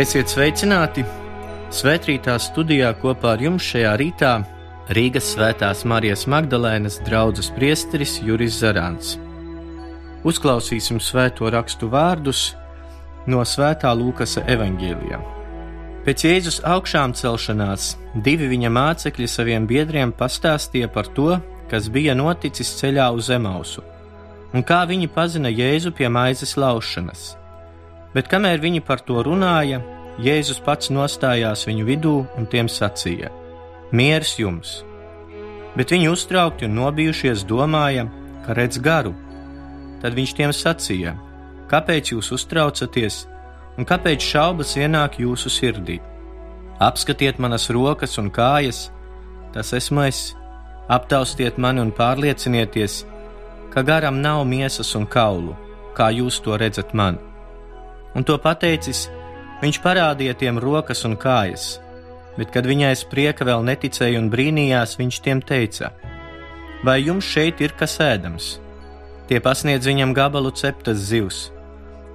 Esiet sveicināti! Svētrītā studijā kopā ar jums šajā rītā Rīgas Svētās Marijas Magdalēnas draugs priesteris Juris Zarants. Uzklausīsim svēto rakstu vārdus no Svētā Lūkasa evaņģēlijā. Pēc Jēzus augšām celšanās divi viņa mācekļi saviem biedriem pastāstīja par to, kas bija noticis ceļā uz Emausu, un kā viņi pazina Jēzu pie maizes laušanas bet kamēr viņi par to runāja, Jēzus pats nostājās viņu vidū un tiem sacīja: Mieres jums! Bet viņi uztraukti un nobijušies domāja, ka redz garu. Tad viņš tiem sacīja: Kāpēc jūs uztraucaties un kāpēc šaubas ienāk jūsu sirdī? Apskatiet manas rokas un kājas, tas esmu es. Aptaustiet mani un pārliecinieties, ka garam nav miesas un kaulu, kā jūs to redzat man un to pateicis, viņš parādīja tiem rokas un kājas, bet, kad viņai sprieka vēl neticēja un brīnījās, viņš tiem teica: Vai jums šeit ir kas ēdams? Tie pasniedz viņam gabalu ceptas zivs,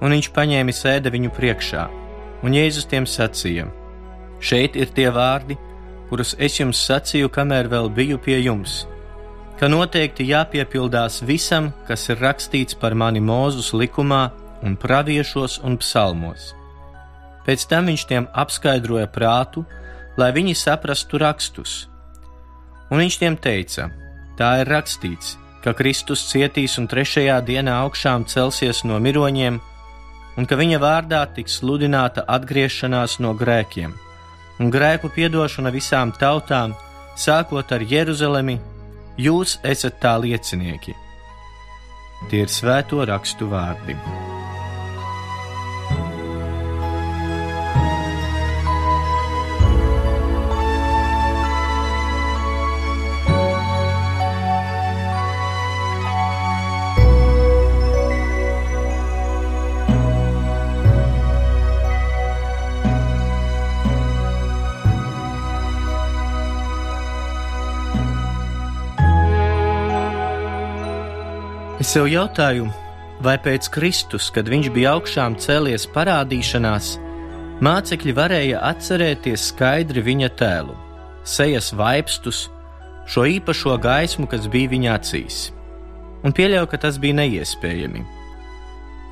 un viņš paņēma sēde viņu priekšā, un Jēzus tiem sacīja: Šeit ir tie vārdi, kurus es jums sacīju, kamēr vēl biju pie jums, ka noteikti jāpiepildās visam, kas ir rakstīts par mani Mūzus likumā, un praviešos un psalmos. Pēc tam viņš tiem apskaidroja prātu, lai viņi saprastu rakstus. Un viņš tiem teica: Tā ir rakstīts, ka Kristus cietīs un trešajā dienā augšām celsies no miroņiem, un ka viņa vārdā tiks sludināta atgriešanās no grēkiem, un grēku piedošana visām tautām, sākot ar Jeruzalemi, jūs esat tā liecinieki. Tie ir svēto rakstu vārdi. Sev jautāju, vai pēc Kristus, kad viņš bija augšām cēlies parādīšanās, mācekļi varēja atcerēties skaidri viņa tēlu, sejas vaipstus, šo īpašo gaismu, kas bija viņa acīs. Un pieļauju, ka tas bija neiespējami,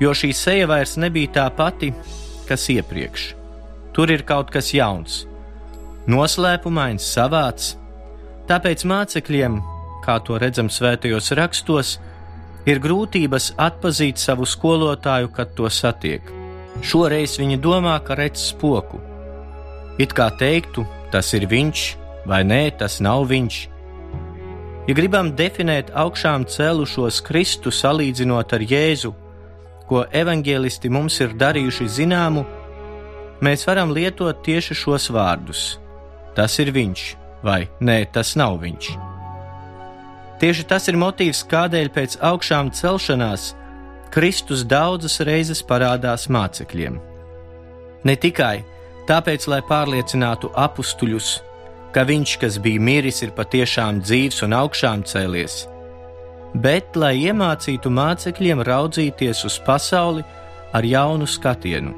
jo šī seja vairs nebija tā pati, kas iepriekš. Tur ir kaut kas jauns, noslēpumains, savāds. Tāpēc mācekļiem, kā to redzam svētajos rakstos, Ir grūtības atpazīt savu skolotāju, kad to satiek. Šoreiz viņi domā, ka redz spoku. It kā teiktu, tas ir viņš, vai nē, tas nav viņš. Ja gribam definēt augšām cēlušos Kristu salīdzinot ar Jēzu, ko evanģēlisti mums ir darījuši zināmu, mēs varam lietot tieši šos vārdus: Tas ir viņš, vai nē, tas nav viņš. Tieši tas ir motīvs, kādēļ pēc augšām celšanās Kristus daudzas reizes parādās mācekļiem. Ne tikai tāpēc, lai pārliecinātu apstuļus, ka viņš, kas bija miris, ir patiešām dzīves un augšām cēlies, bet lai iemācītu mācekļiem raudzīties uz pasauli ar jaunu skatienu.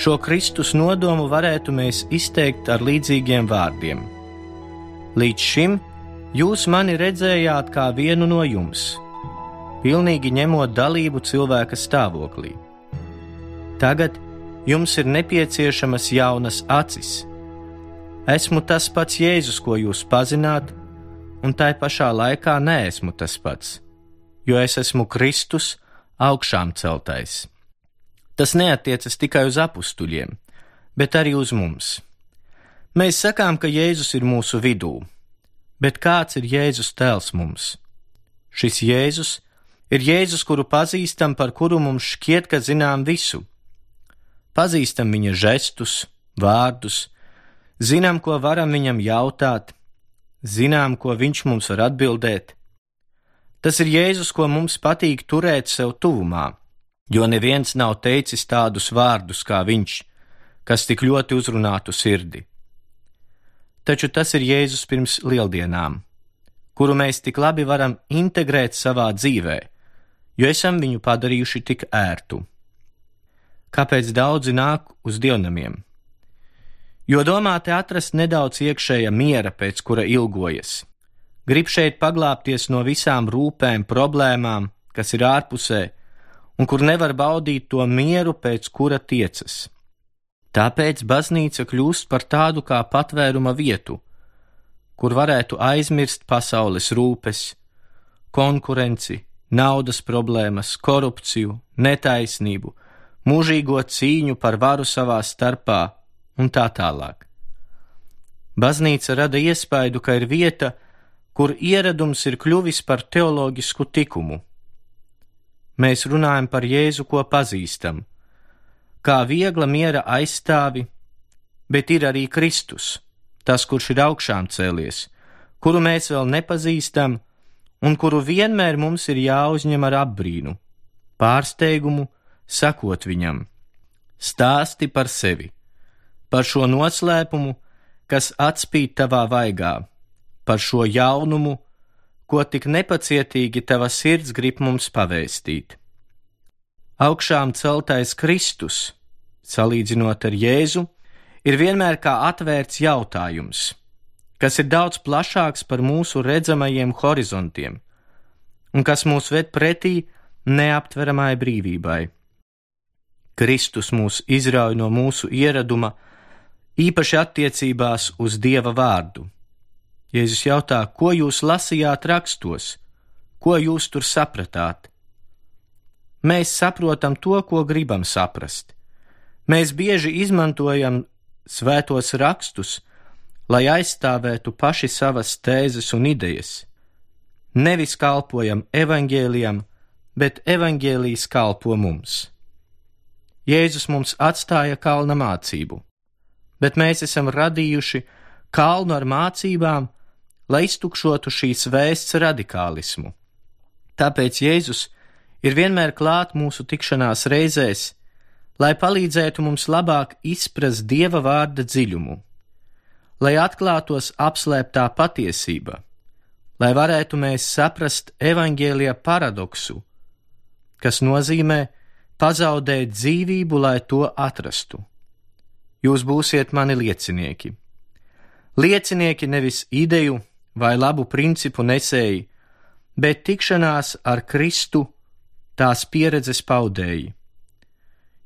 Šo Kristus nodomu varētu mēs izteikt ar līdzīgiem vārdiem. Līdz šim Jūs mani redzējāt kā vienu no jums, pilnīgi ņemot dalību cilvēka stāvoklī. Tagad jums ir nepieciešamas jaunas acis. Esmu tas pats Jēzus, ko jūs pazināt, un tai pašā laikā neesmu tas pats, jo es esmu Kristus augšām celtais. Tas neatiecas tikai uz apstuļiem, bet arī uz mums. Mēs sakām, ka Jēzus ir mūsu vidū, Bet kāds ir Jēzus tēls mums? Šis Jēzus ir Jēzus, kuru pazīstam, par kuru mums šķiet, ka zinām visu. Pazīstam viņa žestus, vārdus, zinām, ko varam viņam jautāt, zinām, ko viņš mums var atbildēt. Tas ir Jēzus, ko mums patīk turēt sev tuvumā, jo neviens nav teicis tādus vārdus kā viņš, kas tik ļoti uzrunātu sirdi taču tas ir Jēzus pirms lieldienām, kuru mēs tik labi varam integrēt savā dzīvē, jo esam viņu padarījuši tik ērtu. kāpēc daudzi nāk uz dievnamiem. Jo domā te atrast nedaudz iekšēja miera, pēc kura ilgojas. Grib šeit paglāpties no visām rūpēm, problēmām, kas ir ārpusē, un kur nevar baudīt to mieru, pēc kura tiecas. Tāpēc baznīca kļūst par tādu kā patvēruma vietu, kur varētu aizmirst pasaules rūpes, konkurenci, naudas problēmas, korupciju, netaisnību, mūžīgo cīņu par varu savā starpā un tā tālāk. Baznīca rada iespaidu, ka ir vieta, kur ieradums ir kļuvis par teoloģisku tikumu. Mēs runājam par Jēzu, ko pazīstam, kā viegla miera aizstāvi, bet ir arī Kristus tas, kurš ir augšām cēlies, kuru mēs vēl nepazīstam un kuru vienmēr mums ir jāuzņem ar apbrīnu, pārsteigumu, sakot viņam: Stāsti par sevi, par šo noslēpumu, kas atspīd tavā vaigā, par šo jaunumu, ko tik nepacietīgi tava sirds grib mums pavēstīt. Augšām celtais Kristus, salīdzinot ar Jēzu, ir vienmēr kā atvērts jautājums, kas ir daudz plašāks par mūsu redzamajiem horizontiem, un kas mūs ved pretī neaptveramai brīvībai. Kristus mūs izrauj no mūsu ieraduma, īpaši attiecībās uz Dieva vārdu. Jēzus jautā, ko jūs lasījāt rakstos, ko jūs tur sapratāt? Mēs saprotam to, ko gribam saprast. Mēs bieži izmantojam svētos rakstus, lai aizstāvētu paši savas tēzes un idejas. Nevis kalpojam evaņģēlijam, bet evaņģēlijas kalpo mums. Jēzus mums atstāja kalna mācību, bet mēs esam radījuši kalnu ar mācībām, lai iztukšotu šīs vēsts radikālismu. Tāpēc Jēzus ir vienmēr klāt mūsu tikšanās reizēs, lai palīdzētu mums labāk izprast Dieva vārda dziļumu, lai atklātos apslēptā patiesība, lai varētu mēs saprast evaņģēlija paradoksu, kas nozīmē pazaudēt dzīvību, lai to atrastu. Jūs būsiet mani liecinieki. Liecinieki nevis ideju vai labu principu nesēji, bet tikšanās ar Kristu, tās pieredzes paudēji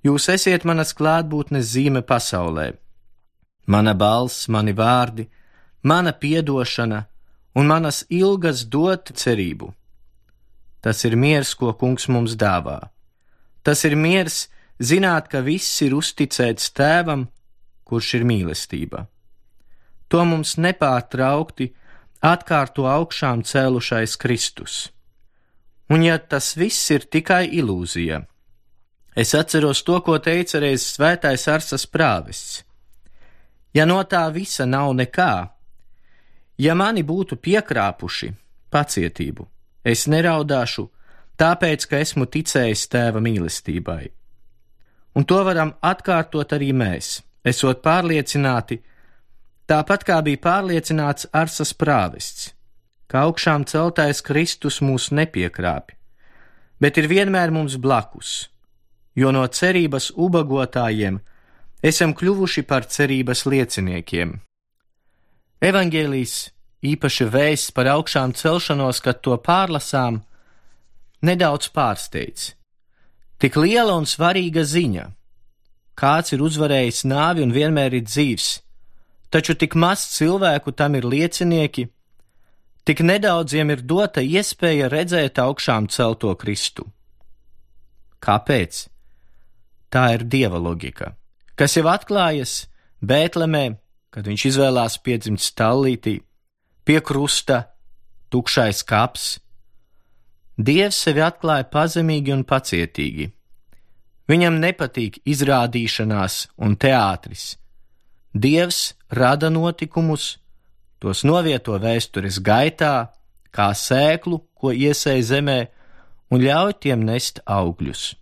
Jūs esiet manas klātbūtnes zīme pasaulē. Mana balss, mani vārdi, mana piedošana un manas ilgas dot cerību. Tas ir miers, ko kungs mums dāvā. Tas ir miers, zināt, ka viss ir uzticēts tēvam, kurš ir mīlestība. To mums nepārtraukti atkārto augšām cēlušais Kristus. Un ja tas viss ir tikai ilūzija, Es atceros to, ko teica reiz svētais Arsas prāvests. Ja no tā visa nav nekā, ja mani būtu piekrāpuši pacietību, es neraudāšu, tāpēc, ka esmu ticējis tēva mīlestībai. Un to varam atkārtot arī mēs, esot pārliecināti, tāpat kā bija pārliecināts Arsas prāvests, ka augšām celtais Kristus mūs nepiekrāpj, bet ir vienmēr mums blakus jo no cerības ubagotājiem esam kļuvuši par cerības lieciniekiem. Evangelijas īpaši vēsts par augšām celšanos, kad to pārlasām, nedaudz pārsteidz. Tik liela un svarīga ziņa. Kāds ir uzvarējis nāvi un vienmēr ir dzīvs, taču tik maz cilvēku tam ir liecinieki, tik nedaudziem ir dota iespēja redzēt augšām celto Kristu. Kāpēc? Tā ir dieva loģika, kas jau atklājas Bētlemē, kad viņš izvēlās piedzimt stallītī, pie krusta, tukšais kaps. Dievs sevi atklāja pazemīgi un pacietīgi. Viņam nepatīk izrādīšanās un teātris. Dievs rada notikumus, tos novieto vēstures gaitā, kā sēklu, ko iesēja zemē, un ļauj tiem nest augļus.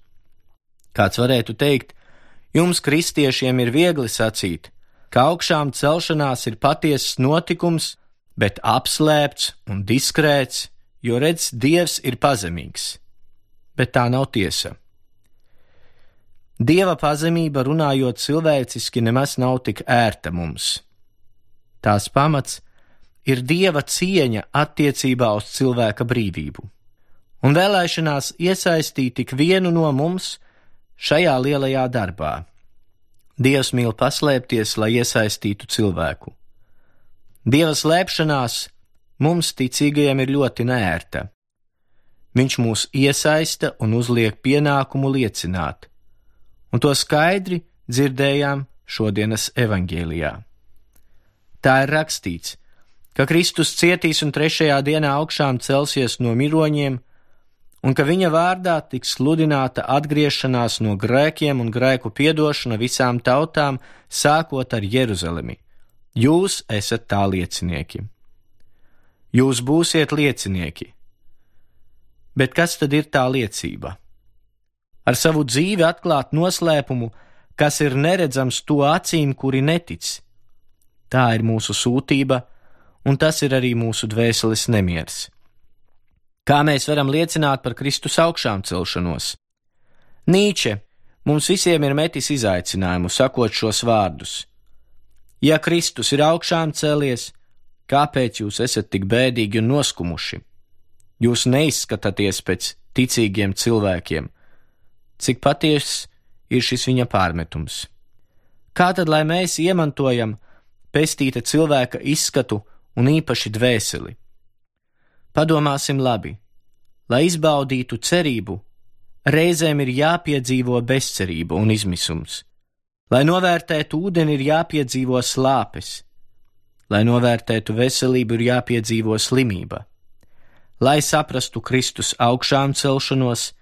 Kāds varētu teikt, jums, kristiešiem, ir viegli sacīt, ka augšām celšanās ir patiesas notikums, bet apslēpts un diskrēts, jo redz, Dievs ir pazemīgs. Bet tā nav tiesa. Dieva pazemība, runājot cilvēciski, nemaz nav tik ērta mums. Tās pamats ir dieva cieņa attiecībā uz cilvēka brīvību, un vēlēšanās iesaistīt tik vienu no mums šajā lielajā darbā. Dievs mīl paslēpties, lai iesaistītu cilvēku. Dieva slēpšanās mums, ticīgajiem, ir ļoti nērta. Viņš mūs iesaista un uzliek pienākumu liecināt, un to skaidri dzirdējām šodienas evangēlijā. Tā ir rakstīts, ka Kristus cietīs un trešajā dienā augšām celsies no miroņiem, un ka viņa vārdā tiks sludināta atgriešanās no grēkiem un grēku piedošana visām tautām, sākot ar Jeruzalemi Jūs esat tā liecinieki. Jūs būsiet liecinieki. Bet kas tad ir tā liecība? Ar savu dzīvi atklāt noslēpumu, kas ir neredzams to acīm, kuri netic. Tā ir mūsu sūtība, un tas ir arī mūsu dvēseles nemieris. Kā mēs varam liecināt par Kristus augšām celšanos? Nīče mums visiem ir metis izaicinājumu, sakot šos vārdus Ja Kristus ir augšām cēlies, kāpēc jūs esat tik bēdīgi un noskumuši? Jūs neizskatāties pēc ticīgiem cilvēkiem. Cik patiess ir šis viņa pārmetums? Kā tad, lai mēs iemantojam pestīta cilvēka izskatu un īpaši dvēseli? Padomāsim labi, lai izbaudītu cerību, reizēm ir jāpiedzīvo bezcerība un izmisums. Lai novērtētu ūdeni, ir jāpiedzīvo slāpes, lai novērtētu veselību, ir jāpiedzīvo slimība, lai saprastu Kristus augšām celšanos,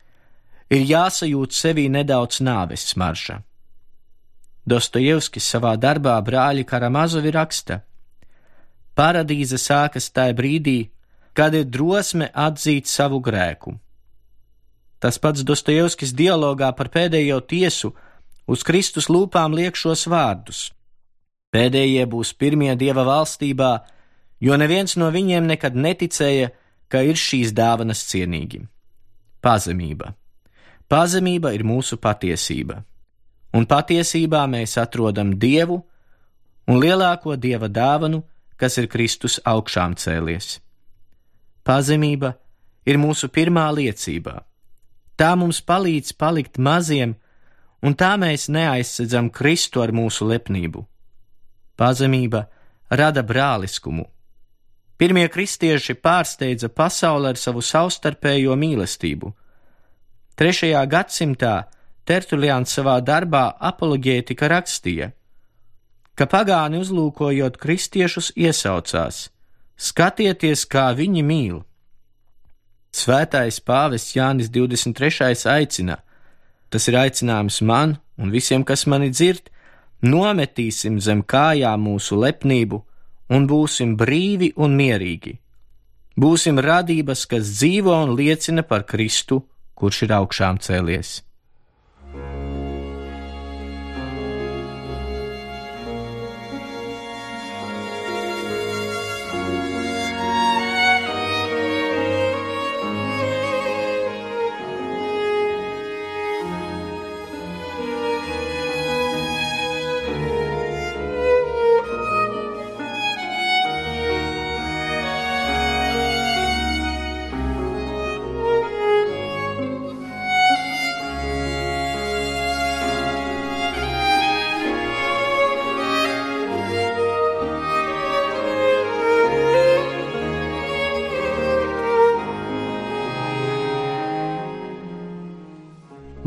ir jāsajūt sevī nedaudz nāves smarža. Dostojevskis savā darbā brāļi Karamazovi raksta: Paradīze sākas tajā brīdī, kad ir drosme atzīt savu grēku. Tas pats Dostojevskis dialogā par pēdējo tiesu uz Kristus lūpām liek šos vārdus. Pēdējie būs pirmie dieva valstībā, jo neviens no viņiem nekad neticēja, ka ir šīs dāvanas cienīgi. Pazemība. Pazemība ir mūsu patiesība, un patiesībā mēs atrodam dievu un lielāko dieva dāvanu, kas ir Kristus augšām cēlies. Pazemība ir mūsu pirmā liecība. Tā mums palīdz palikt maziem, un tā mēs neaizsedzam Kristu ar mūsu lepnību. Pazemība rada brāliskumu. Pirmie kristieši pārsteidza pasauli ar savu savstarpējo mīlestību. Trešajā gadsimtā Tertuliāns savā darbā apoloģētika rakstīja, ka pagāni uzlūkojot kristiešus iesaucās: Skatieties, kā viņi mīl! Svētais pāvests Jānis 23. aicina Tas ir aicinājums man un visiem, kas mani dzird, nometīsim zem kājām mūsu lepnību un būsim brīvi un mierīgi. Būsim radības, kas dzīvo un liecina par Kristu, kurš ir augšām cēlies.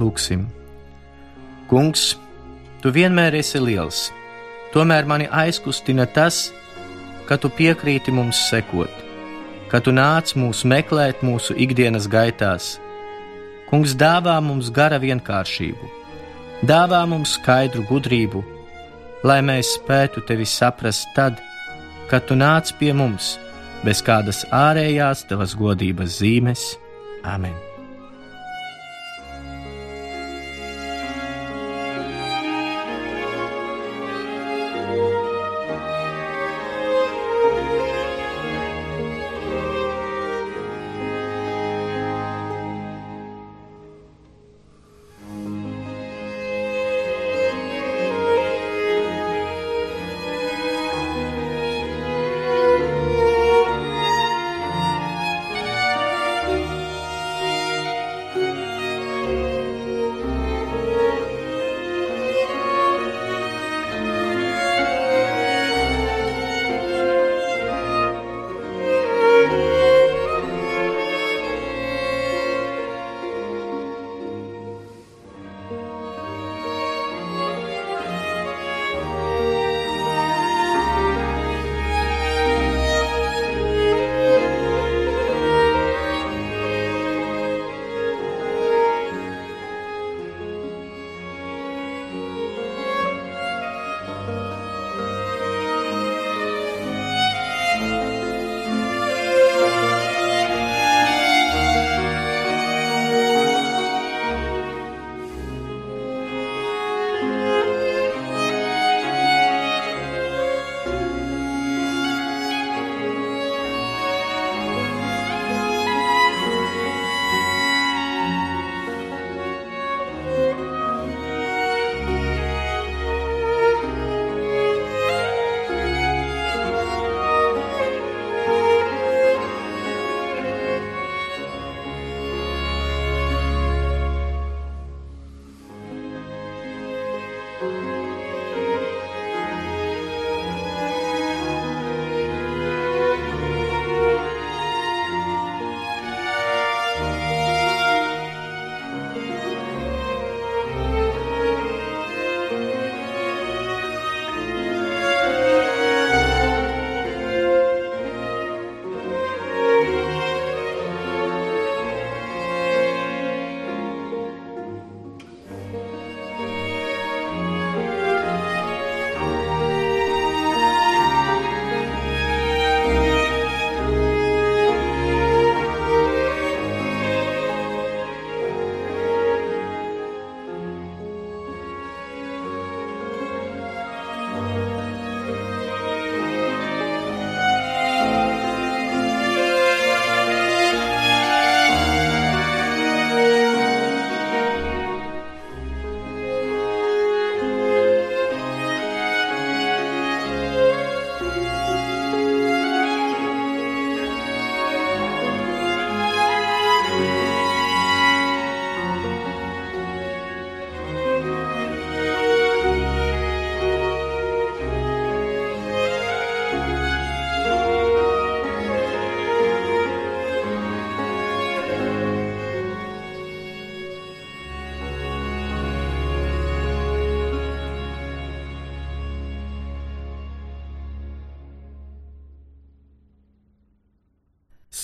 Lūksim. Kungs, tu vienmēr esi liels, tomēr mani aizkustina tas, ka tu piekrīti mums sekot, ka tu nāc mūs meklēt mūsu ikdienas gaitās. Kungs dāvā mums gara vienkāršību, dāvā mums skaidru gudrību, lai mēs spētu tevi saprast tad, kad tu nāc pie mums bez kādas ārējās tavas godības zīmes. Amen!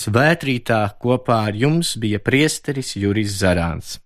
Svētrītā kopā ar jums bija priesteris Juris Zarāns.